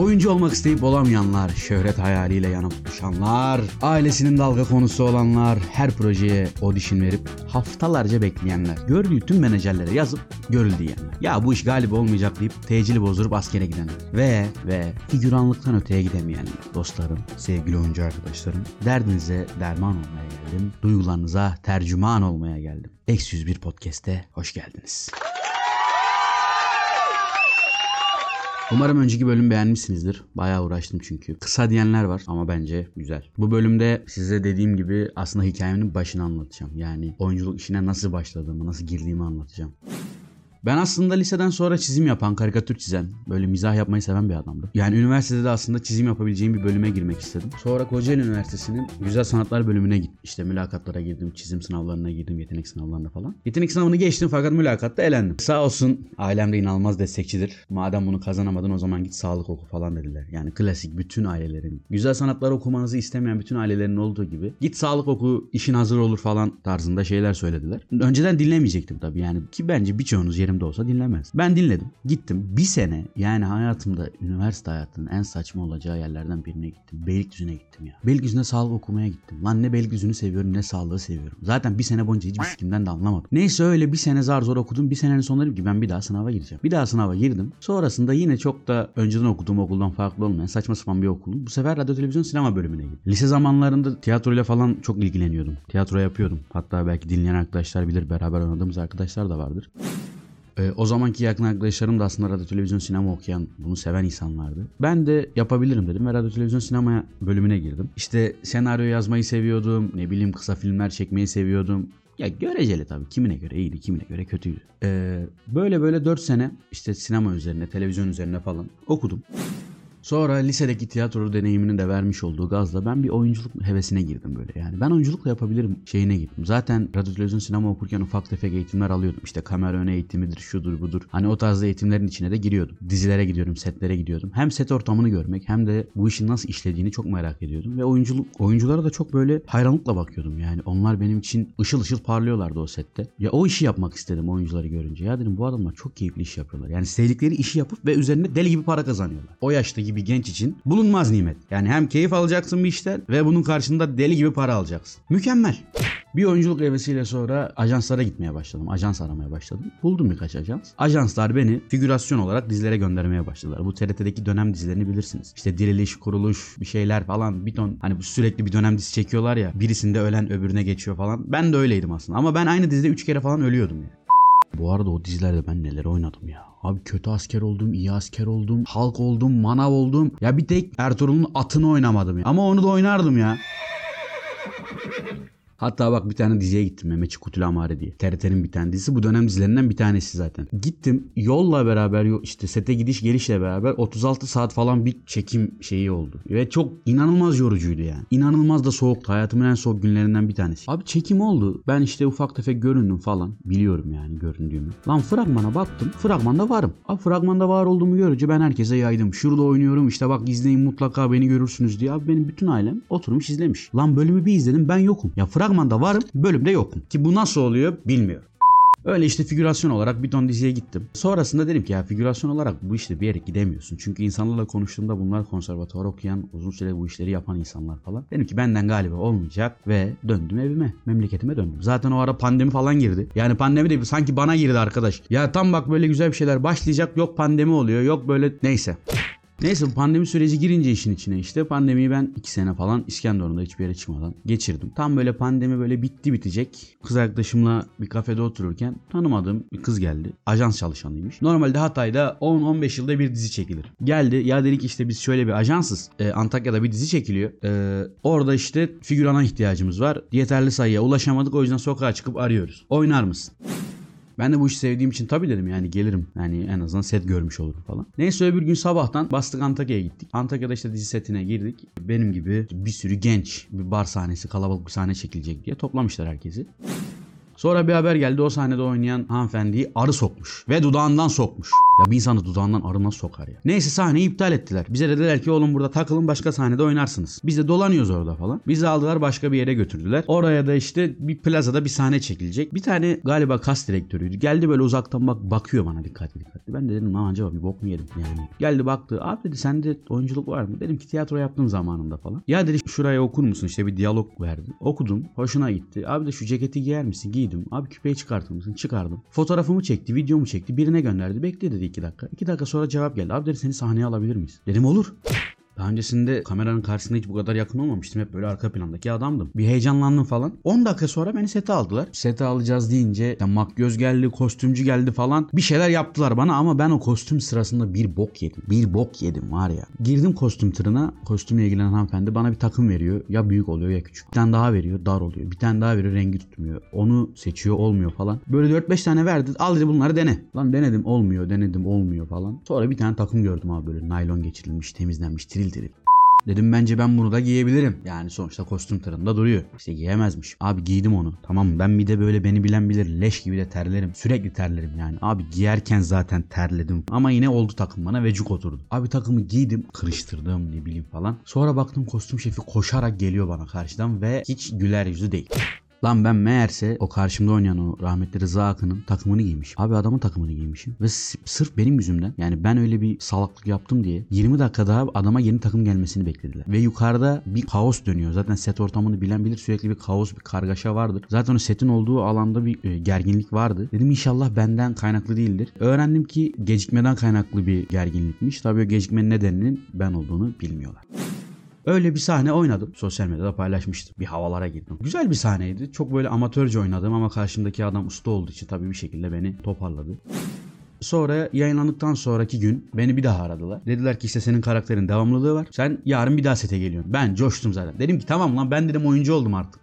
Oyuncu olmak isteyip olamayanlar, şöhret hayaliyle yanıp tutuşanlar, ailesinin dalga konusu olanlar, her projeye audition verip haftalarca bekleyenler, gördüğü tüm menajerlere yazıp görül diyenler. Ya bu iş galiba olmayacak deyip tecili bozdurup askere gidenler. Ve ve figüranlıktan öteye gidemeyenler. Dostlarım, sevgili oyuncu arkadaşlarım, derdinize derman olmaya geldim. Duygularınıza tercüman olmaya geldim. Eksi 101 Podcast'e hoş geldiniz. Umarım önceki bölüm beğenmişsinizdir. Bayağı uğraştım çünkü. Kısa diyenler var ama bence güzel. Bu bölümde size dediğim gibi aslında hikayemin başını anlatacağım. Yani oyunculuk işine nasıl başladığımı, nasıl girdiğimi anlatacağım. Ben aslında liseden sonra çizim yapan, karikatür çizen, böyle mizah yapmayı seven bir adamdım. Yani üniversitede de aslında çizim yapabileceğim bir bölüme girmek istedim. Sonra Kocaeli Üniversitesi'nin Güzel Sanatlar bölümüne gittim. İşte mülakatlara girdim, çizim sınavlarına girdim, yetenek sınavlarına falan. Yetenek sınavını geçtim fakat mülakatta elendim. Sağ olsun ailem de inanılmaz destekçidir. Madem bunu kazanamadın o zaman git sağlık oku falan dediler. Yani klasik bütün ailelerin, güzel sanatlar okumanızı istemeyen bütün ailelerin olduğu gibi git sağlık oku işin hazır olur falan tarzında şeyler söylediler. Önceden dinlemeyecektim tabii yani ki bence birçoğunuz yerimde olsa dinlemez. Ben dinledim. Gittim. Bir sene yani hayatımda üniversite hayatının en saçma olacağı yerlerden birine gittim. Beylikdüzü'ne gittim ya. Beylikdüzü'ne sağlık okumaya gittim. Lan ne Beylikdüzü'nü seviyorum ne sağlığı seviyorum. Zaten bir sene boyunca hiçbir sikimden de anlamadım. Neyse öyle bir sene zar zor okudum. Bir senenin sonunda dedim ki ben bir daha sınava gireceğim. Bir daha sınava girdim. Sonrasında yine çok da önceden okuduğum okuldan farklı olmayan saçma sapan bir okulun. Bu sefer radyo televizyon sinema bölümüne gittim. Lise zamanlarında tiyatroyla falan çok ilgileniyordum. Tiyatro yapıyordum. Hatta belki dinleyen arkadaşlar bilir beraber oynadığımız arkadaşlar da vardır. Ee, o zamanki yakın arkadaşlarım da aslında radyo televizyon sinema okuyan, bunu seven insanlardı. Ben de yapabilirim dedim ve radyo televizyon sinema bölümüne girdim. İşte senaryo yazmayı seviyordum, ne bileyim kısa filmler çekmeyi seviyordum. Ya göreceli tabii. Kimine göre iyiydi, kimine göre kötüydü. Ee, böyle böyle 4 sene işte sinema üzerine, televizyon üzerine falan okudum. Sonra lisedeki tiyatro deneyiminin de vermiş olduğu gazla ben bir oyunculuk hevesine girdim böyle yani. Ben oyunculukla yapabilirim şeyine gittim. Zaten radyo sinema okurken ufak tefek eğitimler alıyordum. İşte kamera öne eğitimidir, şudur budur. Hani o tarzda eğitimlerin içine de giriyordum. Dizilere gidiyorum, setlere gidiyordum. Hem set ortamını görmek hem de bu işin nasıl işlediğini çok merak ediyordum. Ve oyunculuk oyunculara da çok böyle hayranlıkla bakıyordum yani. Onlar benim için ışıl ışıl parlıyorlardı o sette. Ya o işi yapmak istedim oyuncuları görünce. Ya dedim bu adamlar çok keyifli iş yapıyorlar. Yani sevdikleri işi yapıp ve üzerine deli gibi para kazanıyorlar. O yaşta bir genç için bulunmaz nimet. Yani hem keyif alacaksın bir işten ve bunun karşında deli gibi para alacaksın. Mükemmel. Bir oyunculuk hevesiyle sonra ajanslara gitmeye başladım. Ajans aramaya başladım. Buldum birkaç ajans. Ajanslar beni figürasyon olarak dizilere göndermeye başladılar. Bu TRT'deki dönem dizilerini bilirsiniz. İşte diriliş, kuruluş, bir şeyler falan bir ton hani sürekli bir dönem dizi çekiyorlar ya. Birisinde ölen öbürüne geçiyor falan. Ben de öyleydim aslında. Ama ben aynı dizide 3 kere falan ölüyordum yani. Bu arada o dizilerde ben neler oynadım ya. Abi kötü asker oldum, iyi asker oldum, halk oldum, manav oldum. Ya bir tek Ertuğrul'un atını oynamadım ya. Ama onu da oynardım ya. Hatta bak bir tane diziye gittim Mehmet Kutul Amare diye. TRT'nin bir tane dizisi. Bu dönem dizilerinden bir tanesi zaten. Gittim yolla beraber işte sete gidiş gelişle beraber 36 saat falan bir çekim şeyi oldu. Ve çok inanılmaz yorucuydu yani. İnanılmaz da soğuktu. Hayatımın en soğuk günlerinden bir tanesi. Abi çekim oldu. Ben işte ufak tefek göründüm falan. Biliyorum yani göründüğümü. Lan fragmana baktım. Fragmanda varım. Abi fragmanda var olduğumu görünce ben herkese yaydım. Şurada oynuyorum işte bak izleyin mutlaka beni görürsünüz diye. Abi benim bütün ailem oturmuş izlemiş. Lan bölümü bir izledim ben yokum. Ya fragman fragmanda varım, bölümde yokum. Ki bu nasıl oluyor bilmiyorum. Öyle işte figürasyon olarak bir ton diziye gittim. Sonrasında dedim ki ya figürasyon olarak bu işte bir yere gidemiyorsun. Çünkü insanlarla konuştuğumda bunlar konservatuvar okuyan, uzun süre bu işleri yapan insanlar falan. Dedim ki benden galiba olmayacak ve döndüm evime, memleketime döndüm. Zaten o ara pandemi falan girdi. Yani pandemi de sanki bana girdi arkadaş. Ya tam bak böyle güzel bir şeyler başlayacak yok pandemi oluyor yok böyle neyse. Neyse pandemi süreci girince işin içine işte pandemiyi ben 2 sene falan İskenderun'da hiçbir yere çıkmadan geçirdim. Tam böyle pandemi böyle bitti bitecek. Kız arkadaşımla bir kafede otururken tanımadığım bir kız geldi. Ajans çalışanıymış. Normalde Hatay'da 10-15 yılda bir dizi çekilir. Geldi ya dedik işte biz şöyle bir ajansız. Ee, Antakya'da bir dizi çekiliyor. Ee, orada işte figürana ihtiyacımız var. Yeterli sayıya ulaşamadık o yüzden sokağa çıkıp arıyoruz. Oynar mısın? Ben de bu işi sevdiğim için tabii dedim yani gelirim. Yani en azından set görmüş olurum falan. Neyse öbür gün sabahtan bastık Antakya'ya gittik. Antakya'da işte dizi setine girdik. Benim gibi bir sürü genç bir bar sahnesi kalabalık bir sahne çekilecek diye toplamışlar herkesi. Sonra bir haber geldi o sahnede oynayan hanımefendiyi arı sokmuş. Ve dudağından sokmuş. Ya bir insanı dudağından arı sokar ya? Neyse sahneyi iptal ettiler. Bize dediler ki oğlum burada takılın başka sahnede oynarsınız. Biz de dolanıyoruz orada falan. Bizi aldılar başka bir yere götürdüler. Oraya da işte bir plazada bir sahne çekilecek. Bir tane galiba kas direktörüydü. Geldi böyle uzaktan bak bakıyor bana dikkatli dikkatli. Ben de dedim lan acaba bir bok mu yedim yani. Geldi baktı. Abi dedi sende oyunculuk var mı? Dedim ki tiyatro yaptım zamanında falan. Ya dedi şuraya okur musun? İşte bir diyalog verdi. Okudum. Hoşuna gitti. Abi de şu ceketi giyer misin? Giydim. Abi küpeyi çıkartır mısın? Çıkardım. Fotoğrafımı çekti. Videomu çekti. Birine gönderdi. Bekle dedi iki dakika. İki dakika sonra cevap geldi. Abi dedi seni sahneye alabilir miyiz? Dedim olur. Daha öncesinde kameranın karşısında hiç bu kadar yakın olmamıştım. Hep böyle arka plandaki adamdım. Bir heyecanlandım falan. 10 dakika sonra beni sete aldılar. Sete alacağız deyince ya makyöz geldi, kostümcü geldi falan. Bir şeyler yaptılar bana ama ben o kostüm sırasında bir bok yedim. Bir bok yedim var ya. Girdim kostüm tırına. Kostümle ilgilenen hanımefendi bana bir takım veriyor. Ya büyük oluyor ya küçük. Bir tane daha veriyor dar oluyor. Bir tane daha veriyor rengi tutmuyor. Onu seçiyor olmuyor falan. Böyle 4-5 tane verdi. Al dedi bunları dene. Lan denedim olmuyor denedim olmuyor falan. Sonra bir tane takım gördüm abi böyle naylon geçirilmiş temizlenmiş tiril tiril. Dedim bence ben bunu da giyebilirim. Yani sonuçta kostüm tırında duruyor. İşte giyemezmiş. Abi giydim onu. Tamam? Ben bir de böyle beni bilen bilir. Leş gibi de terlerim. Sürekli terlerim yani. Abi giyerken zaten terledim. Ama yine oldu takım bana ve cuk oturdu. Abi takımı giydim. Kırıştırdım ne bileyim falan. Sonra baktım kostüm şefi koşarak geliyor bana karşıdan ve hiç güler yüzü değil. Lan ben meğerse o karşımda oynayan o rahmetli Rıza Akın'ın takımını giymiş. Abi adamın takımını giymişim. Ve sırf benim yüzümden yani ben öyle bir salaklık yaptım diye 20 dakika daha adama yeni takım gelmesini beklediler. Ve yukarıda bir kaos dönüyor. Zaten set ortamını bilen bilir sürekli bir kaos bir kargaşa vardır. Zaten o setin olduğu alanda bir e, gerginlik vardı. Dedim inşallah benden kaynaklı değildir. Öğrendim ki gecikmeden kaynaklı bir gerginlikmiş. Tabii o gecikmenin nedeninin ben olduğunu bilmiyorlar. Öyle bir sahne oynadım. Sosyal medyada paylaşmıştım. Bir havalara girdim. Güzel bir sahneydi. Çok böyle amatörce oynadım ama karşımdaki adam usta olduğu için tabii bir şekilde beni toparladı. Sonra yayınlandıktan sonraki gün beni bir daha aradılar. Dediler ki işte senin karakterin devamlılığı var. Sen yarın bir daha sete geliyorsun. Ben coştum zaten. Dedim ki tamam lan ben dedim oyuncu oldum artık.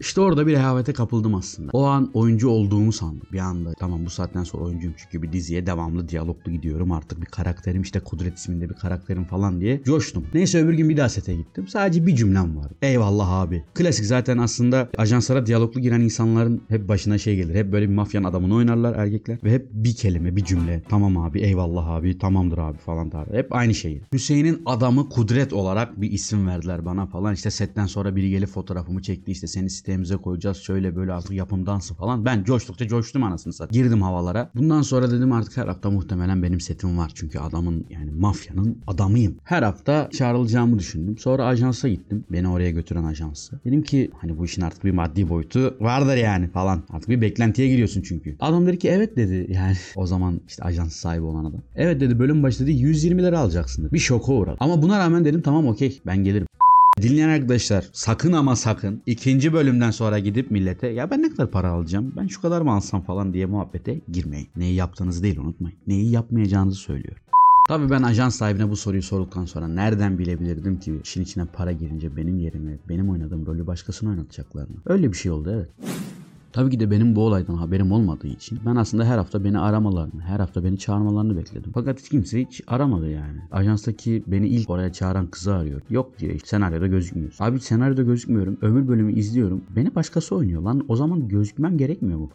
İşte orada bir rehavete kapıldım aslında. O an oyuncu olduğumu sandım. Bir anda tamam bu saatten sonra oyuncuyum çünkü bir diziye devamlı diyaloglu gidiyorum. Artık bir karakterim işte Kudret isminde bir karakterim falan diye coştum. Neyse öbür gün bir daha sete gittim. Sadece bir cümlem var. Eyvallah abi. Klasik zaten aslında ajanslara diyaloglu giren insanların hep başına şey gelir. Hep böyle bir mafyanın adamını oynarlar erkekler. Ve hep bir kelime bir cümle. Tamam abi eyvallah abi tamamdır abi falan tarzı. Hep aynı şeyi. Hüseyin'in adamı Kudret olarak bir isim verdiler bana falan. İşte setten sonra biri gelip fotoğrafımı çekti. İşte seni sitemize koyacağız. Şöyle böyle artık yapımdansın falan. Ben coştukça coştum anasını satayım. Girdim havalara. Bundan sonra dedim artık her hafta muhtemelen benim setim var. Çünkü adamın yani mafyanın adamıyım. Her hafta çağrılacağımı düşündüm. Sonra ajansa gittim. Beni oraya götüren ajansa. Dedim ki hani bu işin artık bir maddi boyutu vardır yani falan. Artık bir beklentiye giriyorsun çünkü. Adam dedi ki evet dedi. Yani o zaman işte ajans sahibi olan adam. Evet dedi bölüm başı dedi 120 lira alacaksın dedi. Bir şoka uğradım. Ama buna rağmen dedim tamam okey ben gelirim. Dinleyen arkadaşlar sakın ama sakın ikinci bölümden sonra gidip millete ya ben ne kadar para alacağım ben şu kadar mı alsam falan diye muhabbete girmeyin. Neyi yaptığınızı değil unutmayın. Neyi yapmayacağınızı söylüyor. Tabii ben ajans sahibine bu soruyu sorduktan sonra nereden bilebilirdim ki işin içine para girince benim yerime benim oynadığım rolü başkasına oynatacaklarını. Öyle bir şey oldu evet. Tabii ki de benim bu olaydan haberim olmadığı için ben aslında her hafta beni aramalarını, her hafta beni çağırmalarını bekledim. Fakat hiç kimse hiç aramadı yani. Ajanstaki beni ilk oraya çağıran kızı arıyor. Yok diyor işte senaryoda gözükmüyorsun. Abi senaryoda gözükmüyorum. Öbür bölümü izliyorum. Beni başkası oynuyor lan. O zaman gözükmem gerekmiyor mu?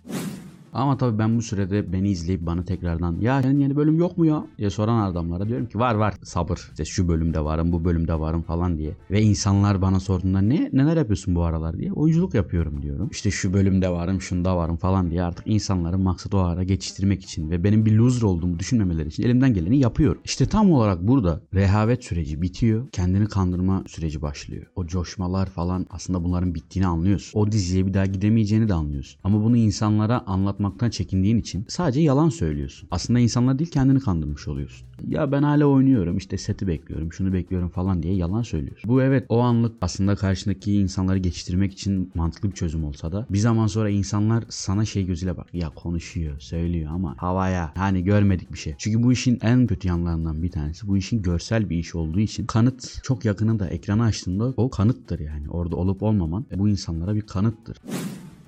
Ama tabii ben bu sürede beni izleyip bana tekrardan ya senin yeni bölüm yok mu ya diye soran adamlara diyorum ki var var sabır işte şu bölümde varım bu bölümde varım falan diye. Ve insanlar bana sorduğunda ne neler yapıyorsun bu aralar diye oyunculuk yapıyorum diyorum. İşte şu bölümde varım şunda varım falan diye artık insanların maksadı o ara geçiştirmek için ve benim bir loser olduğumu düşünmemeleri için elimden geleni yapıyorum. İşte tam olarak burada rehavet süreci bitiyor. Kendini kandırma süreci başlıyor. O coşmalar falan aslında bunların bittiğini anlıyorsun. O diziye bir daha gidemeyeceğini de anlıyorsun. Ama bunu insanlara anlatmaktan çekindiğin için sadece yalan söylüyorsun. Aslında insanlar değil kendini kandırmış oluyorsun. Ya ben hala oynuyorum işte seti bekliyorum şunu bekliyorum falan diye yalan söylüyorsun. Bu evet o anlık aslında karşındaki insanları geçiştirmek için mantıklı bir çözüm olsa da bir zaman sonra insanlar sana şey gözüyle bak ya konuşuyor söylüyor ama havaya hani görmedik bir şey. Çünkü bu işin en kötü yanlarından bir tanesi bu işin görsel bir iş olduğu için kanıt çok yakınında ekranı açtığında o kanıttır yani orada olup olmaman bu insanlara bir kanıttır.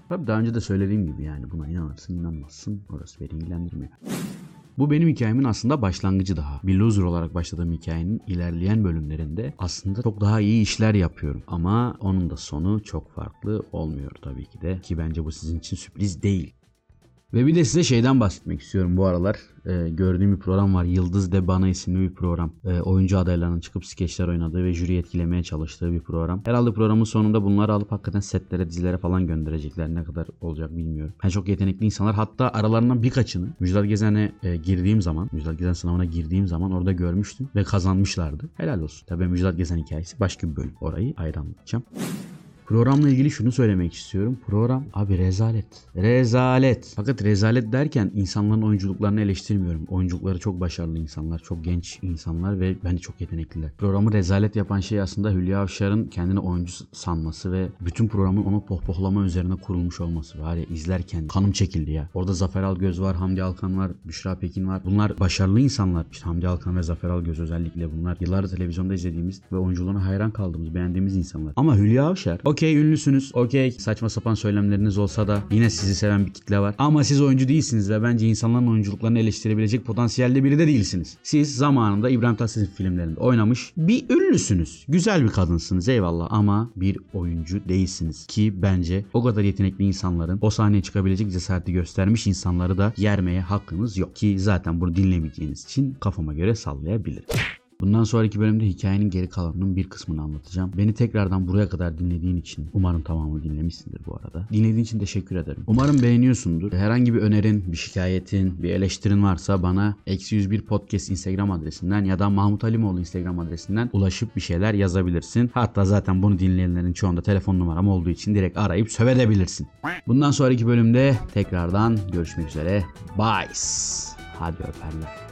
Tabii daha önce de söylediğim gibi yani buna inanırsın inanmazsın orası beni ilgilendirmiyor. Bu benim hikayemin aslında başlangıcı daha. Bir loser olarak başladığım hikayenin ilerleyen bölümlerinde aslında çok daha iyi işler yapıyorum. Ama onun da sonu çok farklı olmuyor tabii ki de. Ki bence bu sizin için sürpriz değil. Ve bir de size şeyden bahsetmek istiyorum bu aralar. Ee, gördüğüm bir program var. Yıldız de Bana isimli bir program. Ee, oyuncu adaylarının çıkıp skeçler oynadığı ve jüri etkilemeye çalıştığı bir program. Herhalde programın sonunda bunları alıp hakikaten setlere, dizilere falan gönderecekler. Ne kadar olacak bilmiyorum. Yani çok yetenekli insanlar. Hatta aralarından birkaçını Müjdat Gezen'e e, girdiğim zaman, Müjdat Gezen sınavına girdiğim zaman orada görmüştüm ve kazanmışlardı. Helal olsun. Tabii Müjdat Gezen hikayesi başka bir bölüm. Orayı ayrı anlatacağım. Programla ilgili şunu söylemek istiyorum. Program abi rezalet. Rezalet. Fakat rezalet derken insanların oyunculuklarını eleştirmiyorum. Oyunculukları çok başarılı insanlar, çok genç insanlar ve bence çok yetenekliler. Programı rezalet yapan şey aslında Hülya Avşar'ın kendini oyuncu sanması ve bütün programın onu pohpohlama üzerine kurulmuş olması. Var ya izlerken kanım çekildi ya. Orada Zafer Algöz var, Hamdi Alkan var, Büşra Pekin var. Bunlar başarılı insanlar. İşte Hamdi Alkan ve Zafer Algöz özellikle bunlar. Yıllardır televizyonda izlediğimiz ve oyunculuğuna hayran kaldığımız, beğendiğimiz insanlar. Ama Hülya Avşar, okey ünlüsünüz, okey saçma sapan söylemleriniz olsa da yine sizi seven bir kitle var. Ama siz oyuncu değilsiniz ve bence insanların oyunculuklarını eleştirebilecek potansiyelde biri de değilsiniz. Siz zamanında İbrahim Tatlıses'in filmlerinde oynamış bir ünlüsünüz. Güzel bir kadınsınız eyvallah ama bir oyuncu değilsiniz. Ki bence o kadar yetenekli insanların o sahneye çıkabilecek cesareti göstermiş insanları da yermeye hakkınız yok. Ki zaten bunu dinlemeyeceğiniz için kafama göre sallayabilirim. Bundan sonraki bölümde hikayenin geri kalanının bir kısmını anlatacağım. Beni tekrardan buraya kadar dinlediğin için umarım tamamını dinlemişsindir bu arada. Dinlediğin için teşekkür ederim. Umarım beğeniyorsundur. Herhangi bir önerin, bir şikayetin, bir eleştirin varsa bana eksi 101 podcast Instagram adresinden ya da Mahmut Halimoğlu Instagram adresinden ulaşıp bir şeyler yazabilirsin. Hatta zaten bunu dinleyenlerin çoğunda telefon numaram olduğu için direkt arayıp sövedebilirsin. Bundan sonraki bölümde tekrardan görüşmek üzere. Bye. Hadi öperler.